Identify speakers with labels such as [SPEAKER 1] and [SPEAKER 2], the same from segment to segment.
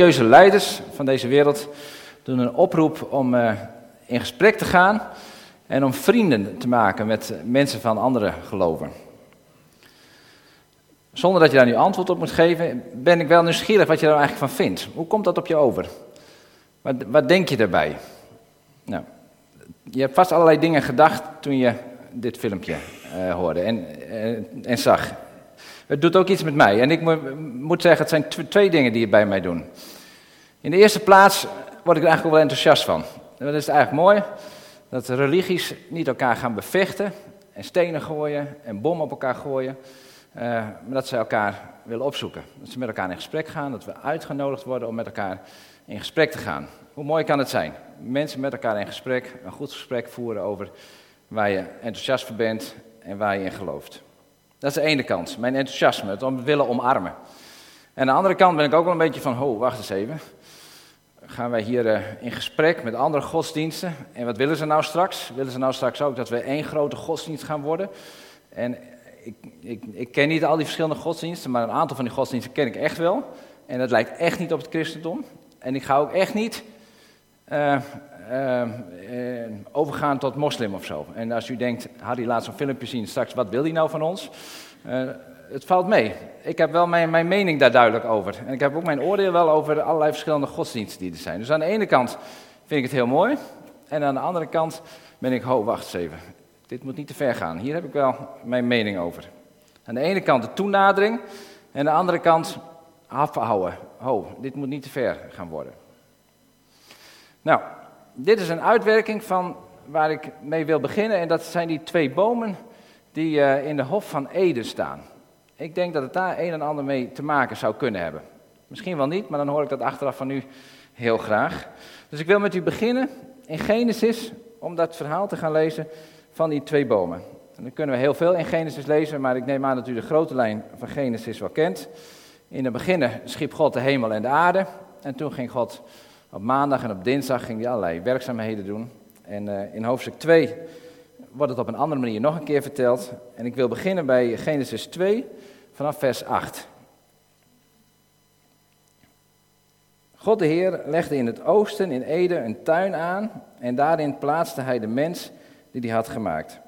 [SPEAKER 1] religieuze leiders van deze wereld doen een oproep om uh, in gesprek te gaan en om vrienden te maken met mensen van andere geloven. Zonder dat je daar nu antwoord op moet geven, ben ik wel nieuwsgierig wat je er eigenlijk van vindt. Hoe komt dat op je over? Wat, wat denk je daarbij? Nou, je hebt vast allerlei dingen gedacht toen je dit filmpje uh, hoorde en, en zag. Het doet ook iets met mij. En ik moet zeggen, het zijn twee dingen die het bij mij doen. In de eerste plaats word ik er eigenlijk wel enthousiast van. Dat is eigenlijk mooi, dat religies niet elkaar gaan bevechten en stenen gooien en bommen op elkaar gooien. Uh, maar dat ze elkaar willen opzoeken. Dat ze met elkaar in gesprek gaan, dat we uitgenodigd worden om met elkaar in gesprek te gaan. Hoe mooi kan het zijn? Mensen met elkaar in gesprek, een goed gesprek voeren over waar je enthousiast voor bent en waar je in gelooft. Dat is de ene kant, mijn enthousiasme, het willen omarmen. En aan de andere kant ben ik ook wel een beetje van, ho, wacht eens even. Gaan wij hier uh, in gesprek met andere godsdiensten? En wat willen ze nou straks? Willen ze nou straks ook dat we één grote godsdienst gaan worden? En ik, ik, ik ken niet al die verschillende godsdiensten, maar een aantal van die godsdiensten ken ik echt wel. En dat lijkt echt niet op het christendom. En ik ga ook echt niet uh, overgaan tot moslim of zo. En als u denkt, Harry laat zo'n filmpje zien straks, wat wil hij nou van ons? het valt mee. Ik heb wel mijn, mijn mening daar duidelijk over. En ik heb ook mijn oordeel wel over allerlei verschillende godsdiensten die er zijn. Dus aan de ene kant vind ik het heel mooi. En aan de andere kant ben ik, ho, wacht eens even. Dit moet niet te ver gaan. Hier heb ik wel mijn mening over. Aan de ene kant de toenadering. En aan de andere kant afhouden. Ho, dit moet niet te ver gaan worden. Nou, dit is een uitwerking van waar ik mee wil beginnen. En dat zijn die twee bomen die uh, in de Hof van Eden staan. Ik denk dat het daar een en ander mee te maken zou kunnen hebben. Misschien wel niet, maar dan hoor ik dat achteraf van u heel graag. Dus ik wil met u beginnen in Genesis, om dat verhaal te gaan lezen van die twee bomen. En dan kunnen we heel veel in Genesis lezen, maar ik neem aan dat u de grote lijn van Genesis wel kent. In het begin schiep God de hemel en de aarde. En toen ging God op maandag en op dinsdag ging hij allerlei werkzaamheden doen. En uh, in hoofdstuk 2 wordt het op een andere manier nog een keer verteld. En ik wil beginnen bij Genesis 2 vanaf vers 8. God de Heer legde in het oosten in Ede een tuin aan en daarin plaatste hij de mens die hij had gemaakt.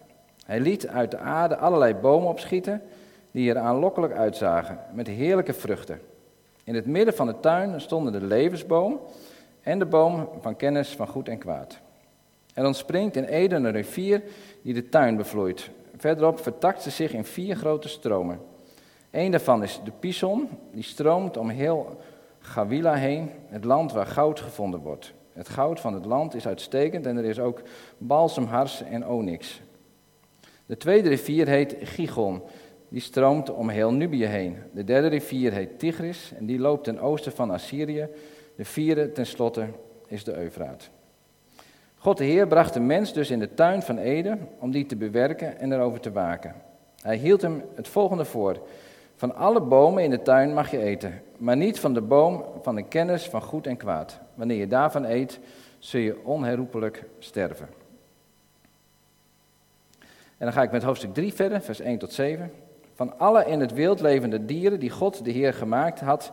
[SPEAKER 1] Hij liet uit de aarde allerlei bomen opschieten die er aanlokkelijk uitzagen, met heerlijke vruchten. In het midden van de tuin stonden de levensboom en de boom van kennis van goed en kwaad. Er ontspringt in Eden een rivier die de tuin bevloeit. Verderop vertakt ze zich in vier grote stromen. Eén daarvan is de Pison, die stroomt om heel Gawila heen, het land waar goud gevonden wordt. Het goud van het land is uitstekend en er is ook balsemhars en onyx. De tweede rivier heet Gigon, die stroomt om heel Nubië heen. De derde rivier heet Tigris en die loopt ten oosten van Assyrië. De vierde tenslotte is de Eufraat. God de Heer bracht de mens dus in de tuin van Eden om die te bewerken en erover te waken. Hij hield hem het volgende voor. Van alle bomen in de tuin mag je eten, maar niet van de boom van de kennis van goed en kwaad. Wanneer je daarvan eet, zul je onherroepelijk sterven. En dan ga ik met hoofdstuk 3 verder, vers 1 tot 7. Van alle in het wild levende dieren die God de Heer gemaakt had,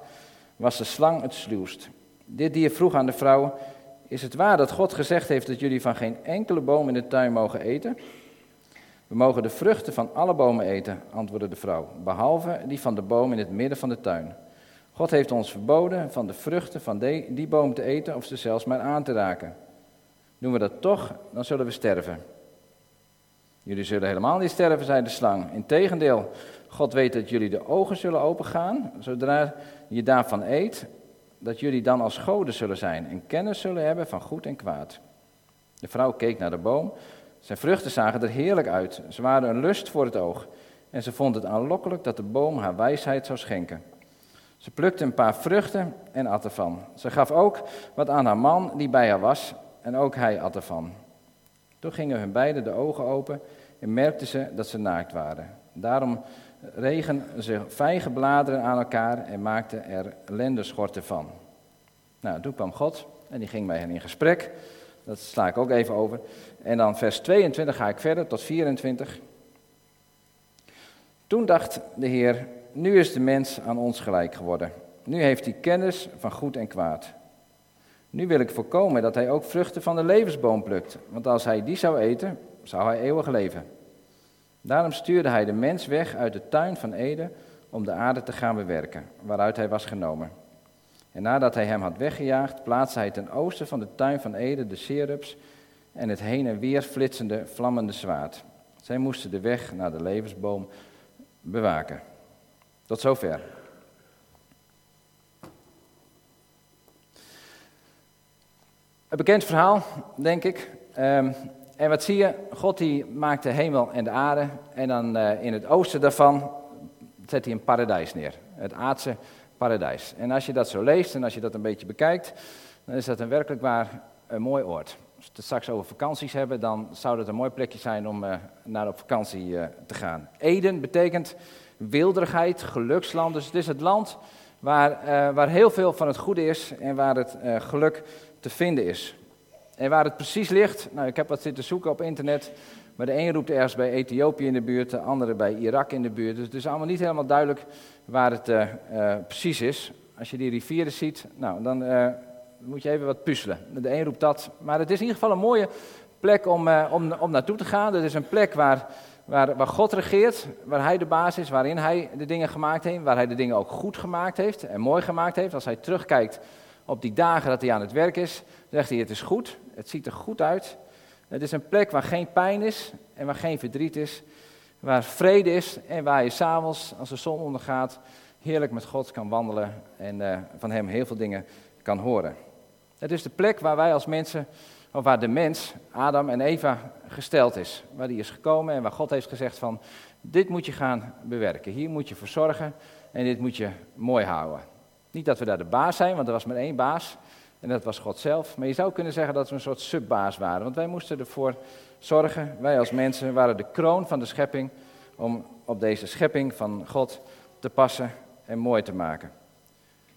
[SPEAKER 1] was de slang het sluwst. Dit dier vroeg aan de vrouw, is het waar dat God gezegd heeft dat jullie van geen enkele boom in de tuin mogen eten? We mogen de vruchten van alle bomen eten, antwoordde de vrouw, behalve die van de boom in het midden van de tuin. God heeft ons verboden van de vruchten van die boom te eten of ze zelfs maar aan te raken. Doen we dat toch, dan zullen we sterven. Jullie zullen helemaal niet sterven, zei de slang. Integendeel, God weet dat jullie de ogen zullen opengaan zodra je daarvan eet, dat jullie dan als goden zullen zijn en kennis zullen hebben van goed en kwaad. De vrouw keek naar de boom. Zijn vruchten zagen er heerlijk uit. Ze waren een lust voor het oog. En ze vond het aanlokkelijk dat de boom haar wijsheid zou schenken. Ze plukte een paar vruchten en at ervan. Ze gaf ook wat aan haar man die bij haar was, en ook hij at ervan. Toen gingen hun beiden de ogen open en merkten ze dat ze naakt waren. Daarom regen ze vijgenbladeren aan elkaar en maakten er lendeschorten van. Nou, toen kwam God en die ging met hen in gesprek. Dat sla ik ook even over. En dan vers 22 ga ik verder tot 24. Toen dacht de Heer, nu is de mens aan ons gelijk geworden. Nu heeft hij kennis van goed en kwaad. Nu wil ik voorkomen dat hij ook vruchten van de levensboom plukt, want als hij die zou eten, zou hij eeuwig leven. Daarom stuurde hij de mens weg uit de tuin van Eden om de aarde te gaan bewerken, waaruit hij was genomen. En nadat hij hem had weggejaagd, plaatste hij ten oosten van de tuin van Eden de serups en het heen en weer flitsende, vlammende zwaard. Zij moesten de weg naar de levensboom bewaken. Tot zover. Een bekend verhaal, denk ik. Um, en wat zie je? God die maakt de hemel en de aarde. En dan uh, in het oosten daarvan zet hij een paradijs neer. Het aardse. En als je dat zo leest en als je dat een beetje bekijkt, dan is dat een werkelijk waar een mooi oord. Als we het straks over vakanties hebben, dan zou dat een mooi plekje zijn om uh, naar op vakantie uh, te gaan. Eden betekent wilderigheid, geluksland. Dus het is het land waar, waar heel veel van het goede is en waar het geluk te vinden is. En waar het precies ligt, nou ik heb wat zitten zoeken op internet, maar de een roept ergens bij Ethiopië in de buurt, de andere bij Irak in de buurt. Dus het is allemaal niet helemaal duidelijk waar het uh, uh, precies is. Als je die rivieren ziet, nou dan uh, moet je even wat puzzelen. De een roept dat, maar het is in ieder geval een mooie plek om, om, om naartoe te gaan. Het is een plek waar, waar, waar God regeert, waar Hij de baas is, waarin Hij de dingen gemaakt heeft, waar Hij de dingen ook goed gemaakt heeft en mooi gemaakt heeft. Als Hij terugkijkt op die dagen dat hij aan het werk is, zegt hij: Het is goed, het ziet er goed uit. Het is een plek waar geen pijn is en waar geen verdriet is, waar vrede is en waar je s'avonds, als de zon ondergaat, heerlijk met God kan wandelen en uh, van Hem heel veel dingen kan horen. Het is de plek waar wij als mensen, of waar de mens, Adam en Eva, gesteld is. Waar die is gekomen en waar God heeft gezegd van, dit moet je gaan bewerken, hier moet je voor zorgen en dit moet je mooi houden. Niet dat we daar de baas zijn, want er was maar één baas. En dat was God zelf. Maar je zou kunnen zeggen dat we een soort subbaas waren. Want wij moesten ervoor zorgen, wij als mensen waren de kroon van de schepping. Om op deze schepping van God te passen en mooi te maken.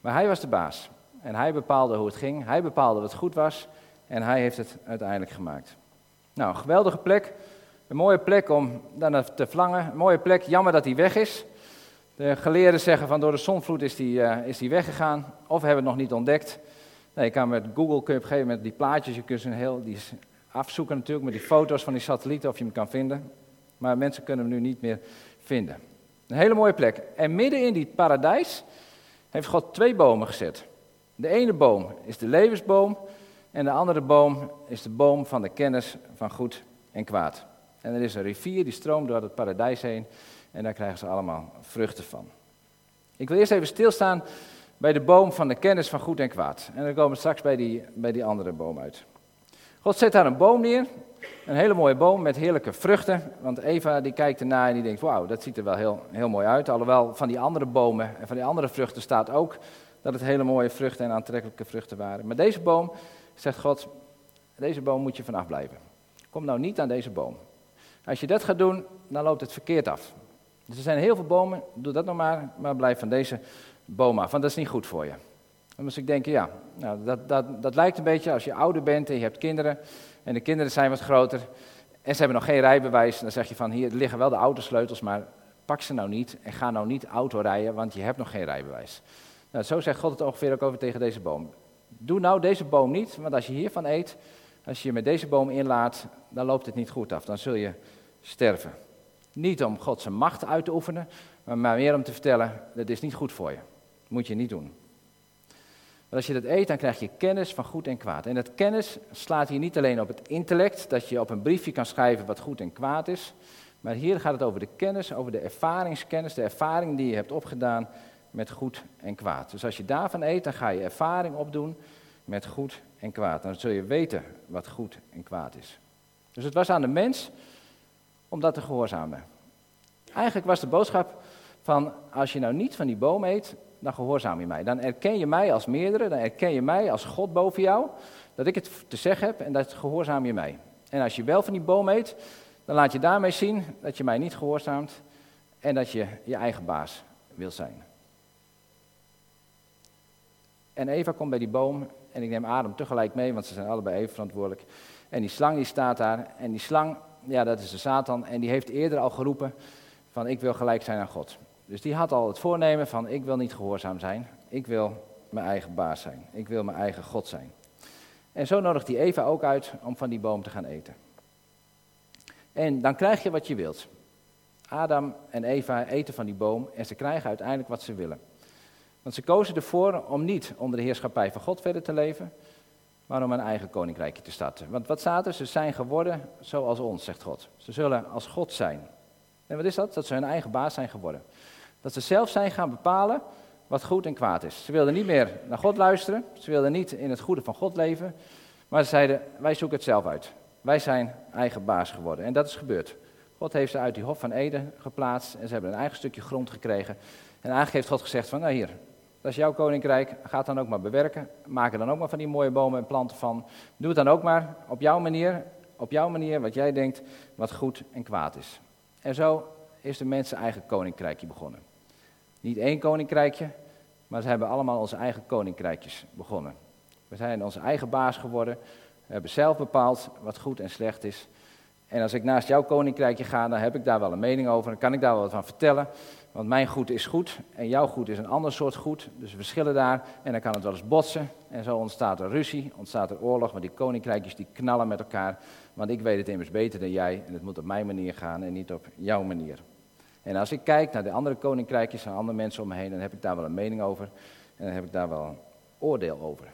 [SPEAKER 1] Maar hij was de baas. En hij bepaalde hoe het ging. Hij bepaalde wat goed was. En hij heeft het uiteindelijk gemaakt. Nou, geweldige plek. Een mooie plek om naar te vlangen. Een mooie plek. Jammer dat hij weg is. De geleerden zeggen van door de zonvloed is die, uh, is die weggegaan, of hebben het nog niet ontdekt. Nee, je kan met Google kun je op een gegeven moment die plaatjes, je kunt ze heel die afzoeken natuurlijk met die foto's van die satellieten of je hem kan vinden. Maar mensen kunnen hem nu niet meer vinden. Een hele mooie plek. En midden in die paradijs heeft God twee bomen gezet. De ene boom is de levensboom en de andere boom is de boom van de kennis van goed en kwaad. En er is een rivier die stroomt door het paradijs heen. En daar krijgen ze allemaal vruchten van. Ik wil eerst even stilstaan bij de boom van de kennis van goed en kwaad. En dan komen we straks bij die, bij die andere boom uit. God zet daar een boom neer. Een hele mooie boom met heerlijke vruchten. Want Eva die kijkt ernaar en die denkt, wauw, dat ziet er wel heel, heel mooi uit. Alhoewel van die andere bomen en van die andere vruchten staat ook dat het hele mooie vruchten en aantrekkelijke vruchten waren. Maar deze boom, zegt God, deze boom moet je vanaf blijven. Kom nou niet aan deze boom. Als je dat gaat doen, dan loopt het verkeerd af. Dus er zijn heel veel bomen, doe dat nog maar, maar blijf van deze boom af, want dat is niet goed voor je. Dan moest ik denken, ja, nou, dat, dat, dat lijkt een beetje als je ouder bent en je hebt kinderen, en de kinderen zijn wat groter, en ze hebben nog geen rijbewijs, dan zeg je van, hier liggen wel de autosleutels, maar pak ze nou niet en ga nou niet auto rijden, want je hebt nog geen rijbewijs. Nou, zo zegt God het ongeveer ook over tegen deze boom. Doe nou deze boom niet, want als je hiervan eet, als je je met deze boom inlaat, dan loopt het niet goed af, dan zul je sterven. Niet om God zijn macht uit te oefenen, maar meer om te vertellen, dat is niet goed voor je. Moet je niet doen. Maar als je dat eet, dan krijg je kennis van goed en kwaad. En dat kennis slaat hier niet alleen op het intellect, dat je op een briefje kan schrijven wat goed en kwaad is. Maar hier gaat het over de kennis, over de ervaringskennis, de ervaring die je hebt opgedaan met goed en kwaad. Dus als je daarvan eet, dan ga je ervaring opdoen met goed en kwaad. Dan zul je weten wat goed en kwaad is. Dus het was aan de mens om dat te gehoorzamen. Eigenlijk was de boodschap van, als je nou niet van die boom eet, dan gehoorzaam je mij. Dan erken je mij als meerdere, dan erken je mij als God boven jou, dat ik het te zeggen heb en dat gehoorzaam je mij. En als je wel van die boom eet, dan laat je daarmee zien dat je mij niet gehoorzaamt en dat je je eigen baas wil zijn. En Eva komt bij die boom en ik neem Adam tegelijk mee, want ze zijn allebei even verantwoordelijk. En die slang die staat daar en die slang ja, dat is de Satan. En die heeft eerder al geroepen van ik wil gelijk zijn aan God. Dus die had al het voornemen van ik wil niet gehoorzaam zijn, ik wil mijn eigen baas zijn, ik wil mijn eigen God zijn. En zo nodigt hij Eva ook uit om van die boom te gaan eten. En dan krijg je wat je wilt. Adam en Eva eten van die boom en ze krijgen uiteindelijk wat ze willen. Want ze kozen ervoor om niet onder de heerschappij van God verder te leven, maar om een eigen koninkrijkje te starten. Want wat staat er? Ze zijn geworden zoals ons, zegt God. Ze zullen als God zijn. En wat is dat? Dat ze hun eigen baas zijn geworden. Dat ze zelf zijn gaan bepalen wat goed en kwaad is. Ze wilden niet meer naar God luisteren, ze wilden niet in het goede van God leven, maar ze zeiden, wij zoeken het zelf uit. Wij zijn eigen baas geworden. En dat is gebeurd. God heeft ze uit die hof van Eden geplaatst en ze hebben een eigen stukje grond gekregen. En eigenlijk heeft God gezegd van, nou hier, dat is jouw koninkrijk, ga het dan ook maar bewerken. Maak er dan ook maar van die mooie bomen en planten van. Doe het dan ook maar op jouw manier, op jouw manier wat jij denkt wat goed en kwaad is. En zo is de mensen eigen koninkrijkje begonnen. Niet één koninkrijkje, maar ze hebben allemaal onze eigen koninkrijkjes begonnen. We zijn onze eigen baas geworden. We hebben zelf bepaald wat goed en slecht is. En als ik naast jouw koninkrijkje ga, dan heb ik daar wel een mening over. Dan kan ik daar wel wat van vertellen. Want mijn goed is goed en jouw goed is een ander soort goed. Dus we verschillen daar en dan kan het wel eens botsen. En zo ontstaat er ruzie, ontstaat er oorlog. Want die koninkrijkjes die knallen met elkaar. Want ik weet het immers beter dan jij. En het moet op mijn manier gaan en niet op jouw manier. En als ik kijk naar de andere koninkrijkjes en andere mensen om me heen, dan heb ik daar wel een mening over. En dan heb ik daar wel een oordeel over.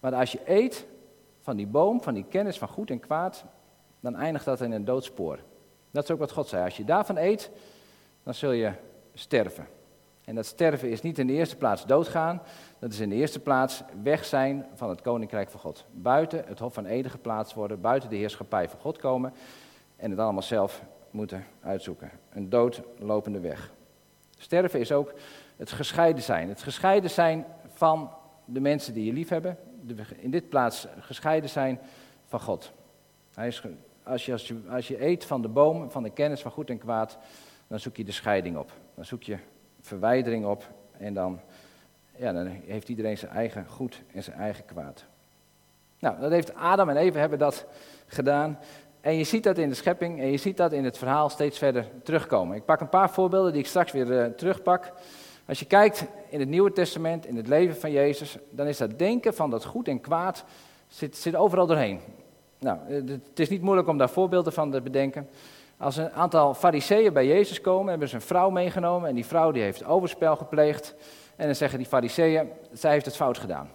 [SPEAKER 1] Maar als je eet van die boom, van die kennis van goed en kwaad, dan eindigt dat in een doodspoor. Dat is ook wat God zei. Als je daarvan eet, dan zul je sterven. En dat sterven is niet in de eerste plaats doodgaan, dat is in de eerste plaats weg zijn van het koninkrijk van God. Buiten het Hof van Eden geplaatst worden, buiten de heerschappij van God komen en het allemaal zelf moeten uitzoeken. Een doodlopende weg. Sterven is ook het gescheiden zijn. Het gescheiden zijn van de mensen die je lief hebben. In dit plaats gescheiden zijn van God. Hij is, als, je, als, je, als je eet van de boom, van de kennis van goed en kwaad, dan zoek je de scheiding op. Dan zoek je verwijdering op en dan, ja, dan heeft iedereen zijn eigen goed en zijn eigen kwaad. Nou, dat heeft Adam en Eva hebben dat gedaan. En je ziet dat in de schepping en je ziet dat in het verhaal steeds verder terugkomen. Ik pak een paar voorbeelden die ik straks weer uh, terugpak. Als je kijkt in het Nieuwe Testament, in het leven van Jezus, dan is dat denken van dat goed en kwaad zit, zit overal doorheen. Nou, eh, het is niet moeilijk om daar voorbeelden van te bedenken. Als een aantal fariseeën bij Jezus komen, hebben ze een vrouw meegenomen en die vrouw die heeft overspel gepleegd. En dan zeggen die fariseeën, zij heeft het fout gedaan.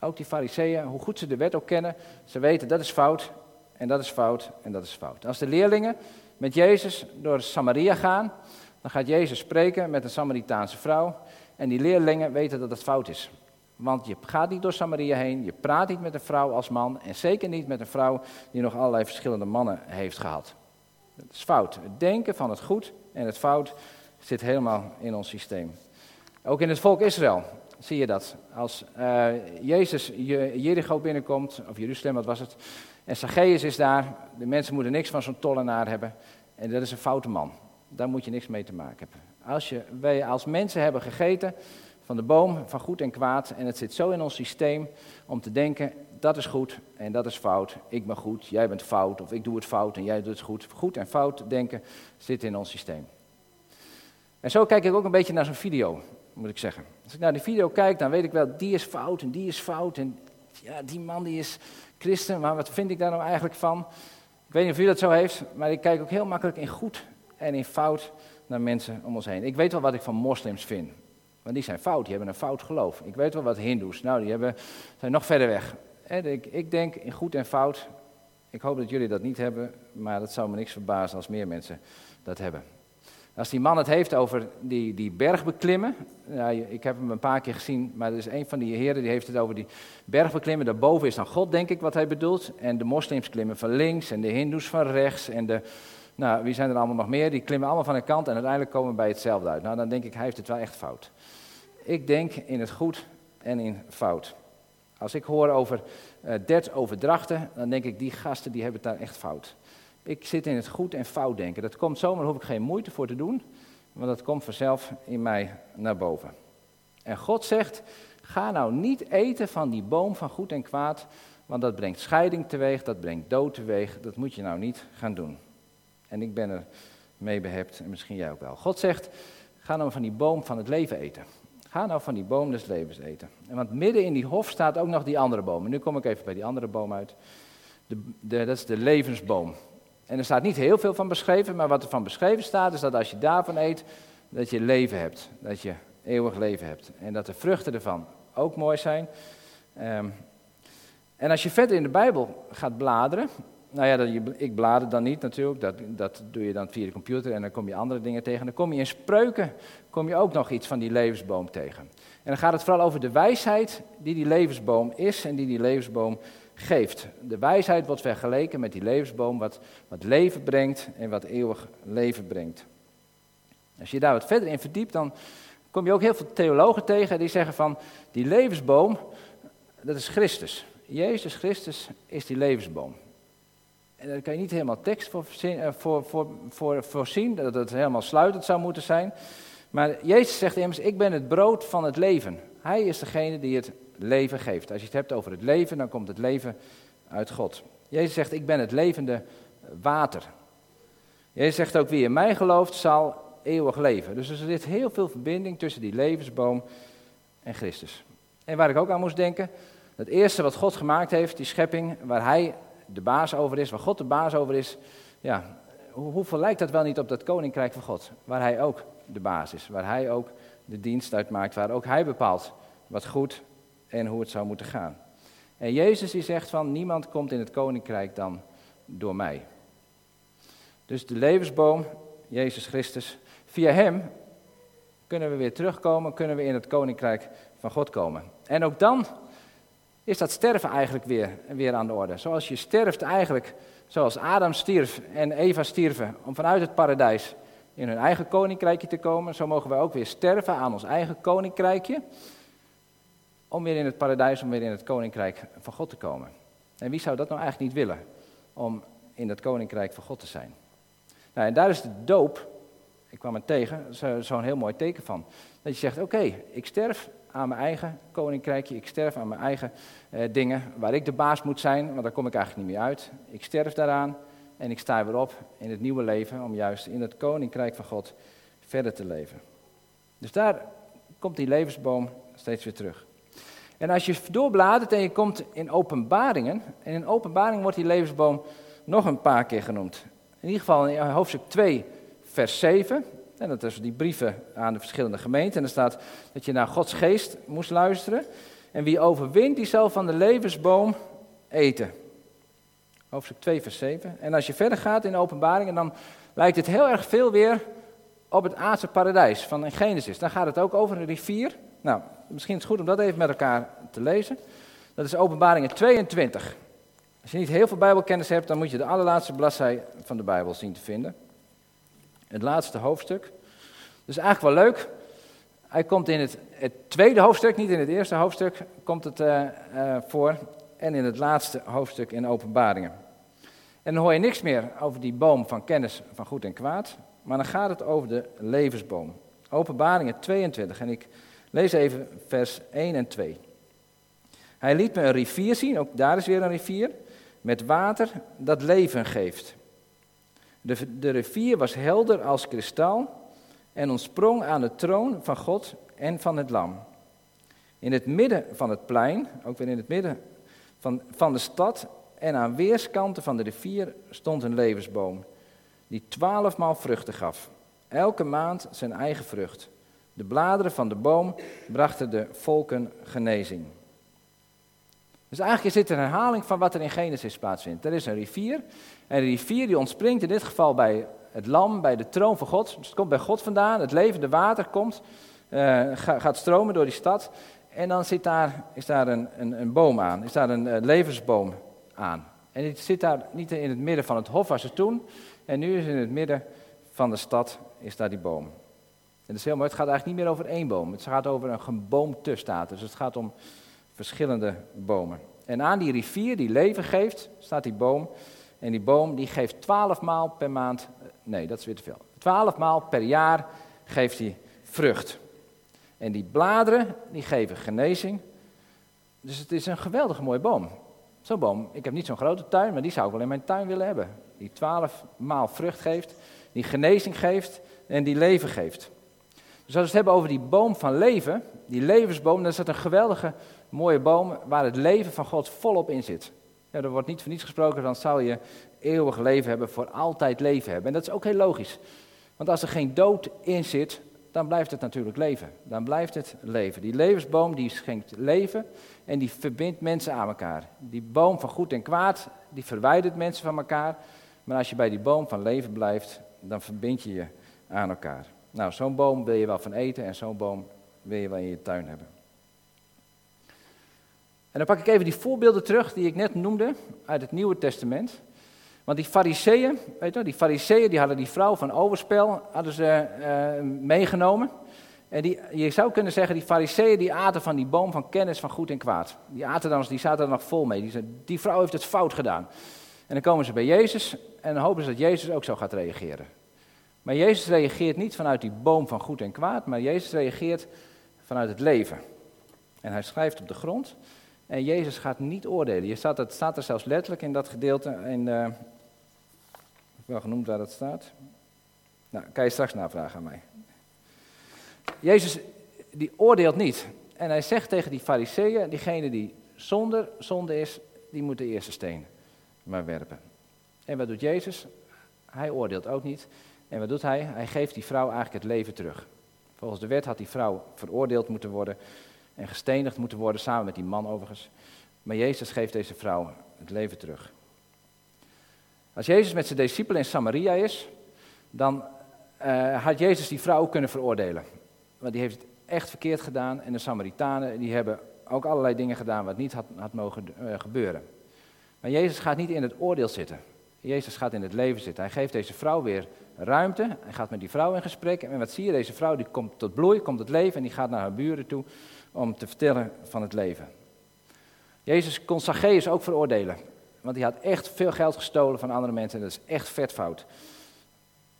[SPEAKER 1] Ook die fariseeën, hoe goed ze de wet ook kennen, ze weten dat is fout en dat is fout en dat is fout. Als de leerlingen met Jezus door Samaria gaan, dan gaat Jezus spreken met een Samaritaanse vrouw. En die leerlingen weten dat het fout is. Want je gaat niet door Samaria heen, je praat niet met een vrouw als man en zeker niet met een vrouw die nog allerlei verschillende mannen heeft gehad. Dat is fout. Het denken van het goed en het fout zit helemaal in ons systeem. Ook in het volk Israël zie je dat. Als uh, Jezus Jericho binnenkomt, of Jeruzalem, wat was het, en Zacchaeus is daar, de mensen moeten niks van zo'n tollenaar hebben, en dat is een foute man. Daar moet je niks mee te maken hebben. Als je, wij als mensen hebben gegeten van de boom van goed en kwaad, en het zit zo in ons systeem om te denken, dat is goed en dat is fout, ik ben goed, jij bent fout, of ik doe het fout en jij doet het goed. Goed en fout denken zit in ons systeem. En zo kijk ik ook een beetje naar zo'n video, moet ik zeggen. Als ik naar die video kijk, dan weet ik wel, die is fout en die is fout. En ja, die man die is christen, maar wat vind ik daar nou eigenlijk van? Ik weet niet of u dat zo heeft, maar ik kijk ook heel makkelijk in goed en in fout naar mensen om ons heen. Ik weet wel wat ik van moslims vind. Want die zijn fout, die hebben een fout geloof. Ik weet wel wat hindoes, nou die hebben, zijn nog verder weg. Ik, ik denk in goed en fout. Ik hoop dat jullie dat niet hebben, maar dat zou me niks verbazen als meer mensen dat hebben. Als die man het heeft over die, die berg beklimmen, ik heb hem een paar keer gezien, maar er is een van die heren die heeft het over die berg beklimmen. Daarboven is dan God, denk ik, wat hij bedoelt. En de moslims klimmen van links en de hindoes van rechts en de, nou, wie zijn er allemaal nog meer? Die klimmen allemaal van een kant en uiteindelijk komen we bij hetzelfde uit. Nou, dan denk ik, hij heeft het wel echt fout. Ik denk in het goed en in fout. Als ik hoor over uh, dert overdrachten, dan denk ik, die gasten die hebben het daar echt fout. Ik zit in het goed en fout denken. Dat komt zomaar, daar hoef ik geen moeite voor te doen, want dat komt vanzelf in mij naar boven. En God zegt, ga nou niet eten van die boom van goed en kwaad, want dat brengt scheiding teweeg, dat brengt dood teweeg, dat moet je nou niet gaan doen. En ik ben er mee behept en misschien jij ook wel. God zegt, Ga nou van die boom van het leven eten. Ga nou van die boom des levens eten. En want midden in die hof staat ook nog die andere boom. En nu kom ik even bij die andere boom uit. De, de, dat is de levensboom. En er staat niet heel veel van beschreven, maar wat er van beschreven staat is dat als je daarvan eet, dat je leven hebt. Dat je eeuwig leven hebt. En dat de vruchten ervan ook mooi zijn. Um, en als je verder in de Bijbel gaat bladeren, nou ja, dat, ik blader dan niet natuurlijk, dat, dat doe je dan via de computer en dan kom je andere dingen tegen. Dan kom je in spreuken, kom je ook nog iets van die levensboom tegen. En dan gaat het vooral over de wijsheid die die levensboom is en die die levensboom geeft. De wijsheid wordt vergeleken met die levensboom, wat, wat leven brengt en wat eeuwig leven brengt. Als je daar wat verder in verdiept, dan kom je ook heel veel theologen tegen die zeggen van die levensboom, dat is Christus. Jezus Christus is die levensboom. En daar kan je niet helemaal tekst voor, eh, voor, voor, voor voorzien, dat het helemaal sluitend zou moeten zijn. Maar Jezus zegt immers, ik ben het brood van het leven. Hij is degene die het leven geeft. Als je het hebt over het leven, dan komt het leven uit God. Jezus zegt, ik ben het levende water. Jezus zegt ook, wie in mij gelooft, zal eeuwig leven. Dus er zit heel veel verbinding tussen die levensboom en Christus. En waar ik ook aan moest denken, het eerste wat God gemaakt heeft, die schepping, waar hij de baas over is, waar God de baas over is, ja, hoeveel lijkt dat wel niet op dat koninkrijk van God, waar hij ook de baas is, waar hij ook de dienst uitmaakt, waar ook hij bepaalt wat goed en hoe het zou moeten gaan. En Jezus die zegt van niemand komt in het koninkrijk dan door mij. Dus de levensboom, Jezus Christus, via hem kunnen we weer terugkomen, kunnen we in het koninkrijk van God komen. En ook dan is dat sterven eigenlijk weer, weer aan de orde. Zoals je sterft eigenlijk, zoals Adam stierf en Eva stierven, om vanuit het paradijs in hun eigen koninkrijkje te komen, zo mogen wij ook weer sterven aan ons eigen koninkrijkje, om weer in het paradijs, om weer in het koninkrijk van God te komen. En wie zou dat nou eigenlijk niet willen, om in het koninkrijk van God te zijn? Nou, en daar is de doop, ik kwam er tegen, zo'n heel mooi teken van. Dat je zegt, oké, ik sterf aan mijn eigen koninkrijkje. Ik sterf aan mijn eigen eh, dingen waar ik de baas moet zijn, want daar kom ik eigenlijk niet meer uit. Ik sterf daaraan en ik sta weer op in het nieuwe leven om juist in het koninkrijk van God verder te leven. Dus daar komt die levensboom steeds weer terug. En als je doorbladert en je komt in openbaringen, en in openbaring wordt die levensboom nog een paar keer genoemd. In ieder geval in hoofdstuk 2, vers 7. En dat is die brieven aan de verschillende gemeenten. En er staat dat je naar Gods geest moest luisteren. En wie overwint, die zal van de levensboom eten. Hoofdstuk 2, vers 7. En als je verder gaat in openbaringen, dan lijkt het heel erg veel weer op het aardse paradijs van Genesis. Dan gaat het ook over een rivier. Nou, misschien is het goed om dat even met elkaar te lezen. Dat is openbaringen 22. Als je niet heel veel bijbelkennis hebt, dan moet je de allerlaatste bladzij van de Bijbel zien te vinden. Het laatste hoofdstuk. Dus eigenlijk wel leuk. Hij komt in het, het tweede hoofdstuk, niet in het eerste hoofdstuk, komt het uh, uh, voor. En in het laatste hoofdstuk in openbaringen. En dan hoor je niks meer over die boom van kennis van goed en kwaad. Maar dan gaat het over de levensboom. Openbaringen 22. En ik lees even vers 1 en 2. Hij liet me een rivier zien, ook daar is weer een rivier, met water dat leven geeft. De, de rivier was helder als kristal en ontsprong aan de troon van God en van het Lam. In het midden van het plein, ook weer in het midden van, van de stad en aan weerskanten van de rivier stond een levensboom, die twaalfmaal vruchten gaf. Elke maand zijn eigen vrucht. De bladeren van de boom brachten de volken genezing. Dus eigenlijk is dit een herhaling van wat er in Genesis plaatsvindt. Er is een rivier en de rivier die ontspringt in dit geval bij het lam, bij de troon van God. Dus het komt bij God vandaan, het levende water komt, uh, gaat stromen door die stad. En dan zit daar, is daar een, een, een boom aan, is daar een uh, levensboom aan. En het zit daar niet in het midden van het hof waar ze toen, en nu is in het midden van de stad, is daar die boom. En is heel mooi, het gaat eigenlijk niet meer over één boom, het gaat over een geboomte staat. Dus het gaat om verschillende bomen. En aan die rivier die leven geeft, staat die boom. En die boom die geeft twaalf maal per maand, eh, nee dat is weer te veel. Twaalf maal per jaar geeft hij vrucht. En die bladeren die geven genezing. Dus het is een geweldig mooie boom. Zo'n boom, ik heb niet zo'n grote tuin, maar die zou ik wel in mijn tuin willen hebben. Die twaalf maal vrucht geeft, die genezing geeft en die leven geeft. Dus als we het hebben over die boom van leven, die levensboom, dan is dat een geweldige, mooie boom waar het leven van God volop in zit. Ja, er wordt niet voor niets gesproken, dan zal je eeuwig leven hebben, voor altijd leven hebben. En dat is ook heel logisch. Want als er geen dood in zit, dan blijft het natuurlijk leven. Dan blijft het leven. Die levensboom die schenkt leven en die verbindt mensen aan elkaar. Die boom van goed en kwaad, die verwijdert mensen van elkaar. Maar als je bij die boom van leven blijft, dan verbind je je aan elkaar. Nou, zo'n boom wil je wel van eten en zo'n boom wil je wel in je tuin hebben. En dan pak ik even die voorbeelden terug die ik net noemde uit het Nieuwe Testament. Want die fariseeën, weet je die fariseeën die hadden die vrouw van overspel hadden ze, uh, meegenomen. En die, je zou kunnen zeggen, die fariseeën die aten van die boom van kennis van goed en kwaad. Die aten dan, die zaten er nog vol mee. Die, zeiden, die vrouw heeft het fout gedaan. En dan komen ze bij Jezus en dan hopen ze dat Jezus ook zo gaat reageren. Maar Jezus reageert niet vanuit die boom van goed en kwaad, maar Jezus reageert vanuit het leven. En hij schrijft op de grond. En Jezus gaat niet oordelen. Je staat, het staat er zelfs letterlijk in dat gedeelte. In, uh, wel genoemd waar dat staat. Nou, kan je straks navragen aan mij. Jezus die oordeelt niet. En hij zegt tegen die fariseeën, diegene die zonder zonde is, die moet de eerste steen maar werpen. En wat doet Jezus? Hij oordeelt ook niet. En wat doet hij? Hij geeft die vrouw eigenlijk het leven terug. Volgens de wet had die vrouw veroordeeld moeten worden en gestenigd moeten worden, samen met die man overigens. Maar Jezus geeft deze vrouw het leven terug. Als Jezus met zijn discipelen in Samaria is, dan uh, had Jezus die vrouw kunnen veroordelen. Want die heeft het echt verkeerd gedaan en de Samaritanen die hebben ook allerlei dingen gedaan wat niet had, had mogen uh, gebeuren. Maar Jezus gaat niet in het oordeel zitten. Jezus gaat in het leven zitten. Hij geeft deze vrouw weer ruimte. Hij gaat met die vrouw in gesprek. En wat zie je? Deze vrouw die komt tot bloei, komt tot leven en die gaat naar haar buren toe om te vertellen van het leven. Jezus kon Zacchaeus ook veroordelen. Want hij had echt veel geld gestolen van andere mensen en dat is echt vet fout.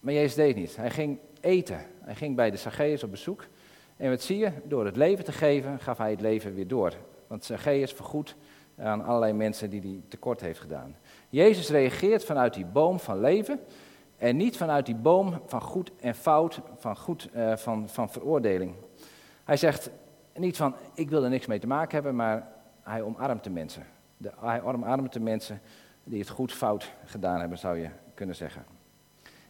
[SPEAKER 1] Maar Jezus deed niet. Hij ging eten. Hij ging bij de Zacchaeus op bezoek. En wat zie je? Door het leven te geven, gaf hij het leven weer door. Want Zacchaeus vergoedt aan allerlei mensen die hij tekort heeft gedaan. Jezus reageert vanuit die boom van leven en niet vanuit die boom van goed en fout, van, goed, uh, van, van veroordeling. Hij zegt niet van, ik wil er niks mee te maken hebben, maar hij omarmt de mensen. De, hij omarmt de mensen die het goed fout gedaan hebben, zou je kunnen zeggen.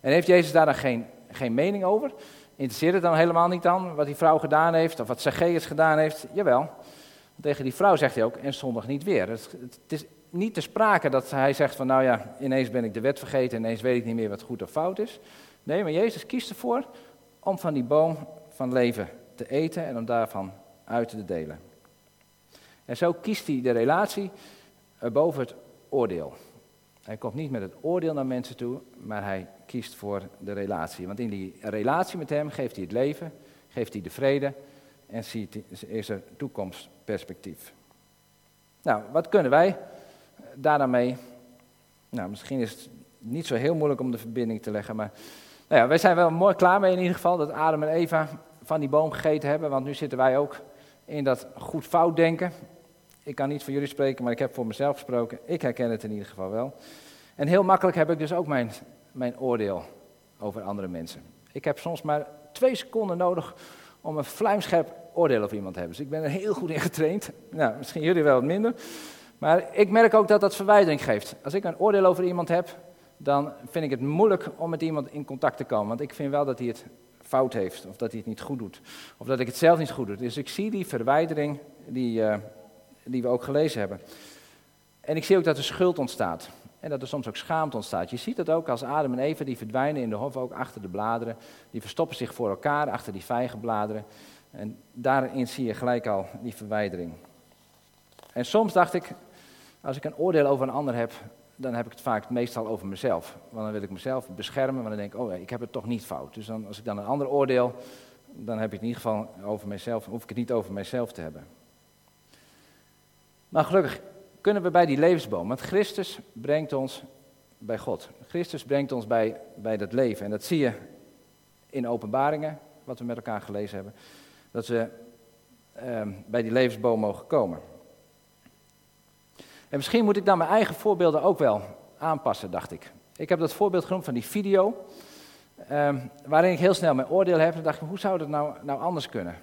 [SPEAKER 1] En heeft Jezus daar dan geen, geen mening over? Interesseert het dan helemaal niet dan wat die vrouw gedaan heeft of wat Zacchaeus gedaan heeft? Jawel. Tegen die vrouw zegt hij ook, en zondig niet weer. Het, het, is niet te sprake dat hij zegt van, nou ja, ineens ben ik de wet vergeten, ineens weet ik niet meer wat goed of fout is. Nee, maar Jezus kiest ervoor om van die boom van leven te eten en om daarvan uit te delen. En zo kiest hij de relatie boven het oordeel. Hij komt niet met het oordeel naar mensen toe, maar hij kiest voor de relatie. Want in die relatie met hem geeft hij het leven, geeft hij de vrede en is er toekomstperspectief. Nou, wat kunnen wij daar dan mee? Nou, misschien is het niet zo heel moeilijk om de verbinding te leggen, maar nou ja, wij zijn wel mooi klaar mee in ieder geval dat Adam en Eva van die boom gegeten hebben, want nu zitten wij ook in dat goed-fout denken. Ik kan niet voor jullie spreken, maar ik heb voor mezelf gesproken. Ik herken het in ieder geval wel. En heel makkelijk heb ik dus ook mijn, mijn oordeel over andere mensen. Ik heb soms maar twee seconden nodig om een vlijmscherp oordeel over iemand te hebben. Dus ik ben er heel goed in getraind. Nou, misschien jullie wel wat minder. Maar ik merk ook dat dat verwijdering geeft. Als ik een oordeel over iemand heb, dan vind ik het moeilijk om met iemand in contact te komen. Want ik vind wel dat hij het fout heeft, of dat hij het niet goed doet. Of dat ik het zelf niet goed doe. Dus ik zie die verwijdering die, uh, die we ook gelezen hebben. En ik zie ook dat er schuld ontstaat. En dat er soms ook schaamte ontstaat. Je ziet dat ook als Adam en Eva, die verdwijnen in de hof ook achter de bladeren. Die verstoppen zich voor elkaar achter die vijgenbladeren. En daarin zie je gelijk al die verwijdering. En soms dacht ik, als ik een oordeel over een ander heb, dan heb ik het vaak meestal over mezelf. Want dan wil ik mezelf beschermen, want dan denk ik, oh ik heb het toch niet fout. Dus dan, als ik dan een ander oordeel, dan heb ik het in ieder geval over mezelf, hoef ik het niet over mezelf te hebben. Maar gelukkig kunnen we bij die levensboom, want Christus brengt ons bij God. Christus brengt ons bij, bij dat leven. En dat zie je in openbaringen, wat we met elkaar gelezen hebben. Dat we ehm, bij die levensboom mogen komen. En misschien moet ik dan mijn eigen voorbeelden ook wel aanpassen, dacht ik. Ik heb dat voorbeeld genoemd van die video. ehm, waarin ik heel snel mijn oordeel heb. En dacht ik, hoe zou dat nou, nou anders kunnen?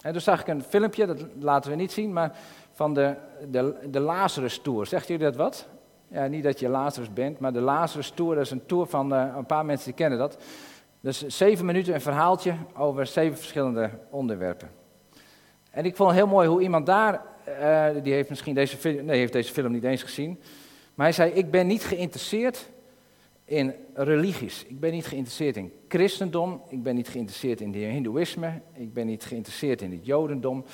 [SPEAKER 1] En toen zag ik een filmpje, dat laten we niet zien, maar van de, de, de Lazarus Tour. Zegt jullie dat wat? Ja, niet dat je Lazarus bent, maar de Lazarus Tour, dat is een tour van uh, een paar mensen die kennen dat. Dus zeven minuten een verhaaltje over zeven verschillende onderwerpen. En ik vond het heel mooi hoe iemand daar, uh, die heeft misschien deze film, nee, heeft deze film niet eens gezien. Maar hij zei, ik ben niet geïnteresseerd in religies. Ik ben niet geïnteresseerd in christendom. Ik ben niet geïnteresseerd in het hindoeïsme. Ik ben niet geïnteresseerd in het jodendom.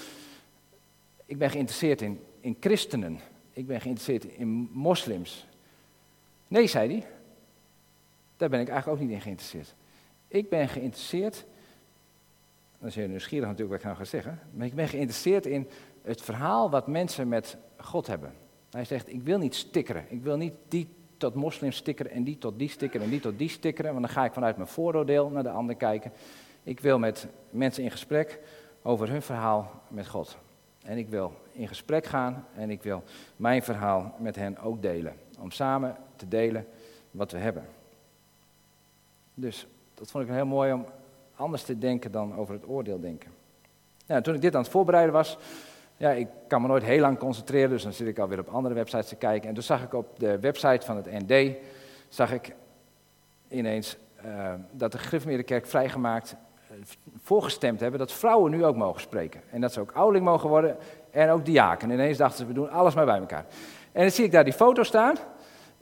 [SPEAKER 1] Ik ben geïnteresseerd in, in christenen. Ik ben geïnteresseerd in moslims. Nee, zei hij. Daar ben ik eigenlijk ook niet in geïnteresseerd. Ik ben geïnteresseerd, dan is je nieuwsgierig natuurlijk wat ik nou ga zeggen, maar ik ben geïnteresseerd in het verhaal wat mensen met God hebben. Hij zegt, ik wil niet stikkeren. Ik wil niet die tot moslim stikkeren en die tot die stikkeren en die tot die stikkeren, want dan ga ik vanuit mijn vooroordeel naar de ander kijken. Ik wil met mensen in gesprek over hun verhaal met God. En ik wil in gesprek gaan en ik wil mijn verhaal met hen ook delen. Om samen te delen wat we hebben. Dus dat vond ik heel mooi om anders te denken dan over het oordeel denken. Ja, toen ik dit aan het voorbereiden was, ja, ik kan me nooit heel lang concentreren, dus dan zit ik alweer op andere websites te kijken. En toen zag ik op de website van het ND, zag ik ineens uh, dat de Griffmeerderkerk vrijgemaakt, uh, voorgestemd hebben dat vrouwen nu ook mogen spreken. En dat ze ook ouderling mogen worden en ook diaken. En ineens dachten ze, we doen alles maar bij elkaar. En dan zie ik daar die foto staan.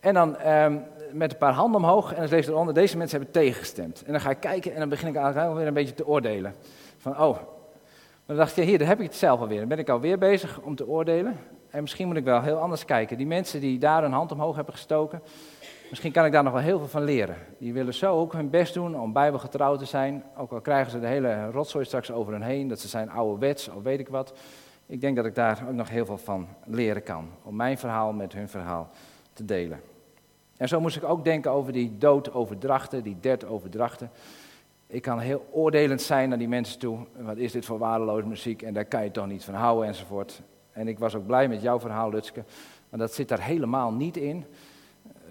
[SPEAKER 1] En dan um, met een paar handen omhoog. En dan lees eronder, deze mensen hebben tegengestemd. En dan ga ik kijken en dan begin ik eigenlijk weer een beetje te oordelen. Van, oh. Dan dacht ik, hier, daar heb ik het zelf alweer. Dan ben ik alweer bezig om te oordelen. En misschien moet ik wel heel anders kijken. Die mensen die daar een hand omhoog hebben gestoken. Misschien kan ik daar nog wel heel veel van leren. Die willen zo ook hun best doen om bijbelgetrouw te zijn. Ook al krijgen ze de hele rotzooi straks over hun heen. Dat ze zijn ouderwets of weet ik wat. Ik denk dat ik daar ook nog heel veel van leren kan. Om mijn verhaal met hun verhaal te delen. En zo moest ik ook denken over die doodoverdrachten, die overdrachten. Ik kan heel oordelend zijn naar die mensen toe. Wat is dit voor waardeloze muziek en daar kan je toch niet van houden enzovoort. En ik was ook blij met jouw verhaal, Lutske. Maar dat zit daar helemaal niet in.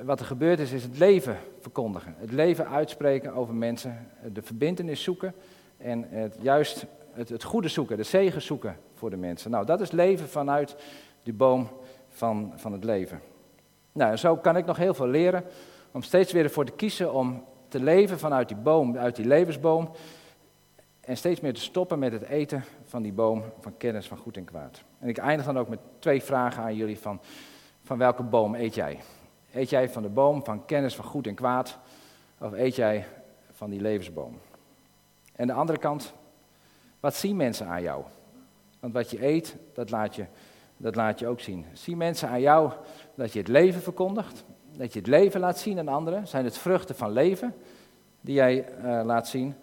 [SPEAKER 1] Wat er gebeurd is, is het leven verkondigen. Het leven uitspreken over mensen. De verbindenis zoeken. En het, juist het, goede zoeken, de zegen zoeken voor de mensen. Nou, dat is leven vanuit die boom van, van het leven. Nou, zo kan ik nog heel veel leren om steeds weer ervoor te kiezen om te leven vanuit die boom, uit die levensboom. En steeds meer te stoppen met het eten van die boom van kennis van goed en kwaad. En ik eindig dan ook met twee vragen aan jullie van, van welke boom eet jij? Eet jij van de boom van kennis van goed en kwaad? Of eet jij van die levensboom? En de andere kant, wat zien mensen aan jou? Want wat je eet, dat laat je, dat laat je ook zien. Zien mensen aan jou dat je het leven verkondigt? Dat je het leven laat zien aan anderen? Zijn het vruchten van leven die jij uh, laat zien?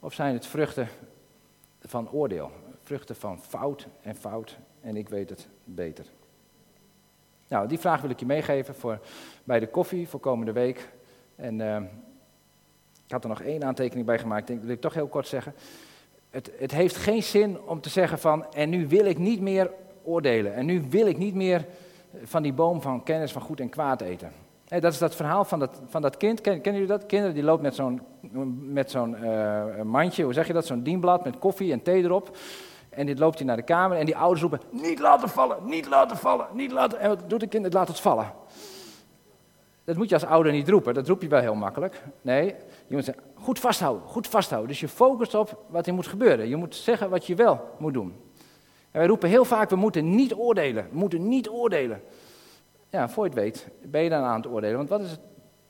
[SPEAKER 1] Of zijn het vruchten van oordeel? Vruchten van fout en fout en ik weet het beter. Nou, die vraag wil ik je meegeven voor, bij de koffie voor komende week. En uh, ik had er nog één aantekening bij gemaakt, denk, dat wil ik toch heel kort zeggen. Het, het heeft geen zin om te zeggen van, en nu wil ik niet meer oordelen. En nu wil ik niet meer van die boom van kennis van goed en kwaad eten. Dat is dat verhaal van dat, van dat kind. Ken, kennen jullie dat? Kinderen die loopt met zo'n met zo'n uh, mandje, hoe zeg je dat? Zo'n dienblad met koffie en thee erop. En dit loopt hij naar de kamer en die ouders roepen, niet laten vallen, niet laten vallen, niet laten... En wat doet het kind? Het laat het vallen. Dat moet je als ouder niet roepen, dat roep je wel heel makkelijk. Nee, je moet zeggen, goed vasthouden, goed vasthouden. Dus je focust op wat er moet gebeuren. Je moet zeggen wat je wel moet doen. En wij roepen heel vaak, we moeten niet oordelen, we moeten niet oordelen. Ja, voor je het weet, ben je dan aan het oordelen. Want wat is het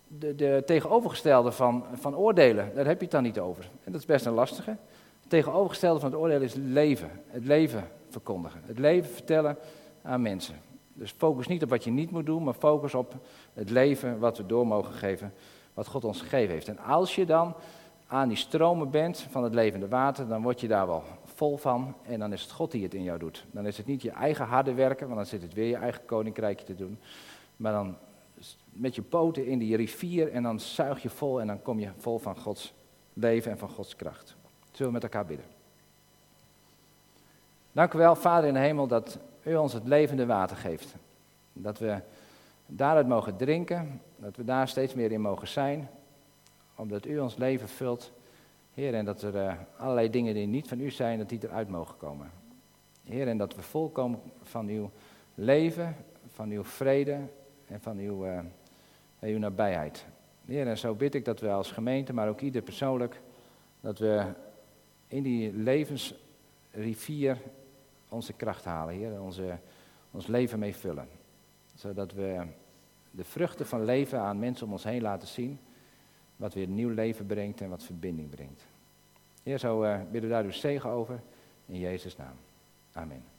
[SPEAKER 1] de, de tegenovergestelde van, van oordelen? Daar heb je het dan niet over. En dat is best een lastige. Het tegenovergestelde van het oordelen is leven. Het leven verkondigen. Het leven vertellen aan mensen. Dus focus niet op wat je niet moet doen, maar focus op het leven wat we door mogen geven, wat God ons gegeven heeft. En als je dan aan die stromen bent van het levende water, dan word je daar wel vol van en dan is het God die het in jou doet. Dan is het niet je eigen harde werken, want dan zit het weer je eigen koninkrijkje te doen. Maar dan met je poten in die rivier en dan zuig je vol en dan kom je vol van Gods leven en van Gods kracht. Zullen we met elkaar bidden? Dank u wel, Vader in de hemel, dat u ons het levende water geeft. Dat we daaruit mogen drinken, dat we daar steeds meer in mogen zijn. omdat u ons leven vult. Heer, en dat er uh, allerlei dingen die niet van u zijn, dat die eruit mogen komen. Heer, en dat we volkomen van uw leven, van uw vrede en van uw, uh, uw nabijheid. Heer, en zo bid ik dat we als gemeente, maar ook ieder persoonlijk, dat we in die levensrivier onze kracht halen, Heer, onze, ons leven mee vullen. Zodat we de vruchten van leven aan mensen om ons heen laten zien, wat weer nieuw leven brengt en wat verbinding brengt. Heer, zo uh, bidden we daar uw zegen over, in Jezus' naam. Amen.